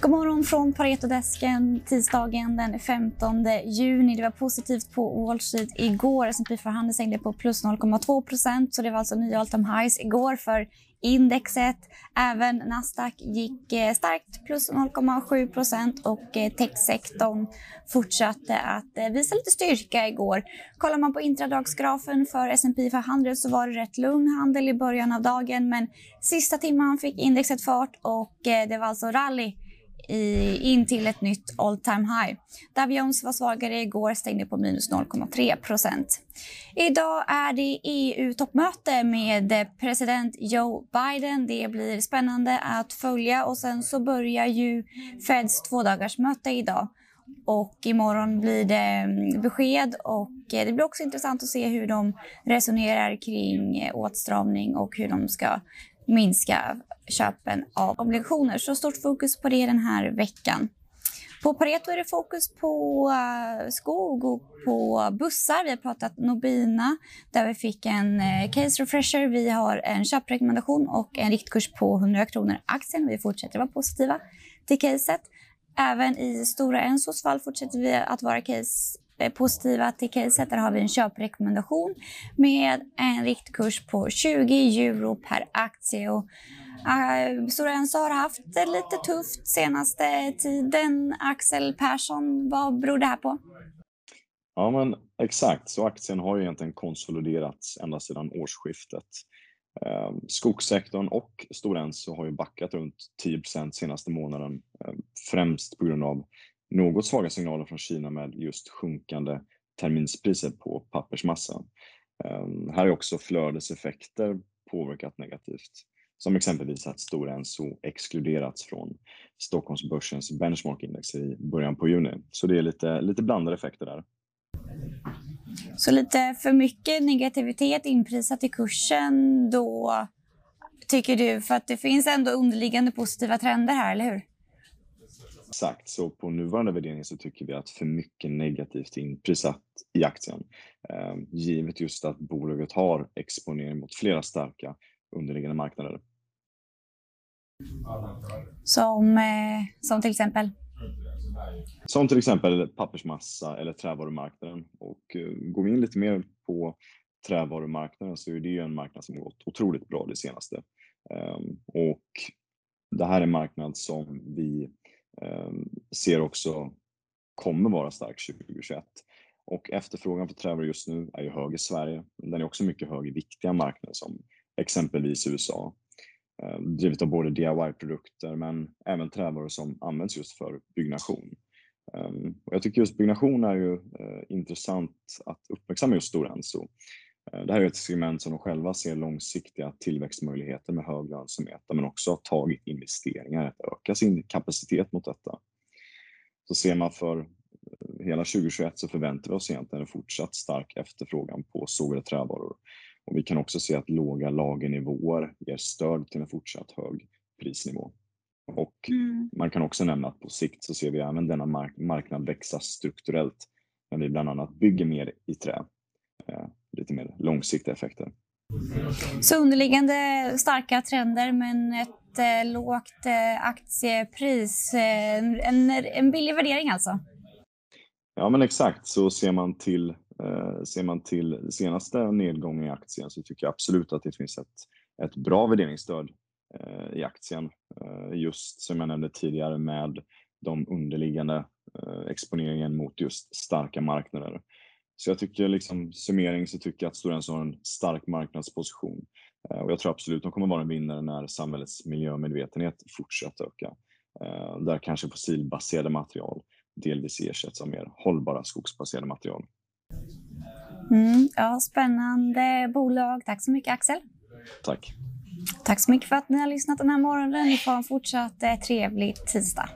God morgon från Paretodesken tisdagen den 15 juni. Det var positivt på Wall Street igår. S&P 500 stängde på plus 0,2 procent, så det var alltså nya all time highs igår för indexet. Även Nasdaq gick eh, starkt, plus 0,7 procent och eh, techsektorn fortsatte att eh, visa lite styrka igår. Kollar man på intradagsgrafen för S&P 500 så var det rätt lugn handel i början av dagen men sista timman fick indexet fart och det var alltså rally i, in till ett nytt all time high. Dow Jones var svagare igår, stängde på minus 0,3 procent. Idag är det EU-toppmöte med president Joe Biden. Det blir spännande att följa och sen så börjar ju Feds tvådagarsmöte idag. Och imorgon blir det mm, besked och eh, det blir också intressant att se hur de resonerar kring eh, åtstramning och hur de ska minska köpen av obligationer. Så stort fokus på det den här veckan. På Pareto är det fokus på eh, skog och på bussar. Vi har pratat Nobina där vi fick en eh, case refresher. Vi har en köprekommendation och en riktkurs på 100 kronor aktien. Vi fortsätter vara positiva till caset. Även i Stora Ensos fall fortsätter vi att vara case Eh, positiva till caset. Där har vi en köprekommendation med en riktkurs på 20 euro per aktie. Och, uh, Stora Enso har haft det lite tufft senaste tiden. Axel Persson, vad beror det här på? Ja, men exakt. Så aktien har ju egentligen konsoliderats ända sedan årsskiftet. Eh, skogssektorn och Stora Enso har ju backat runt 10 senaste månaden, eh, främst på grund av något svaga signaler från Kina med just sjunkande terminspriser på pappersmassa. Ehm, här har också flödeseffekter påverkat negativt, som exempelvis att Stora Enso exkluderats från Stockholmsbörsens benchmarkindex i början på juni. Så det är lite, lite blandade effekter där. Så lite för mycket negativitet inprisat i kursen då, tycker du? För att det finns ändå underliggande positiva trender här, eller hur? Exakt, så på nuvarande värdering så tycker vi att för mycket negativt inprisat i aktien. Eh, givet just att bolaget har exponering mot flera starka underliggande marknader. Som, eh, som till exempel? Som till exempel pappersmassa eller trävarumarknaden. Och eh, går vi in lite mer på trävarumarknaden så är det ju en marknad som gått otroligt bra det senaste. Eh, och det här är en marknad som vi Ehm, Ehm, ser också kommer vara stark 2021. Och efterfrågan på trävaror just nu är ju hög i Sverige. Den är också mycket hög i viktiga marknader som exempelvis USA. Ehm, drivet av både DIY-produkter men även trävaror som används just för byggnation. Ehm, och jag tycker just byggnation är ju eh, intressant att uppmärksamma just Stora Enso. Eh, det här är ett segment som de själva ser långsiktiga tillväxtmöjligheter med hög lönsamhet, men också har tagit investeringar att öka sin kapacitet mot detta. Så ser man för eh, hela 2021 så förväntar vi oss egentligen en fortsatt stark efterfrågan på sågade trävaror. Och vi kan också se att låga lagernivåer ger stöd till en fortsatt hög prisnivå. Och mm. man kan också nämna att på sikt så ser vi även denna mark marknad växa strukturellt när vi bland annat bygger mer i trä Eh, lite mer långsiktiga effekter. Så underliggande starka trender men ett eh, lågt eh, aktiepris. Eh, en, en billig värdering alltså? Ja men exakt, så ser man till, eh, ser man till senaste nedgången i aktien så tycker jag absolut att det finns ett, ett bra värderingsstöd eh, i aktien. just som jag nämnde tidigare med de underliggande exponeringen mot just starka marknader. Så jag tycker liksom summering så tycker jag att Stora Enso har en stark marknadsposition. Eh, och jag tror absolut att de kommer vara en vinnare när samhällets miljömedvetenhet fortsätter öka. Eh, där kanske fossilbaserade material delvis ersätts av mer hållbara skogsbaserade material. Mm, ja, spännande bolag. Tack så mycket Axel. Tack. Tack så mycket för att ni har lyssnat den här morgonen. Ni får en fortsatt eh, trevlig tisdag.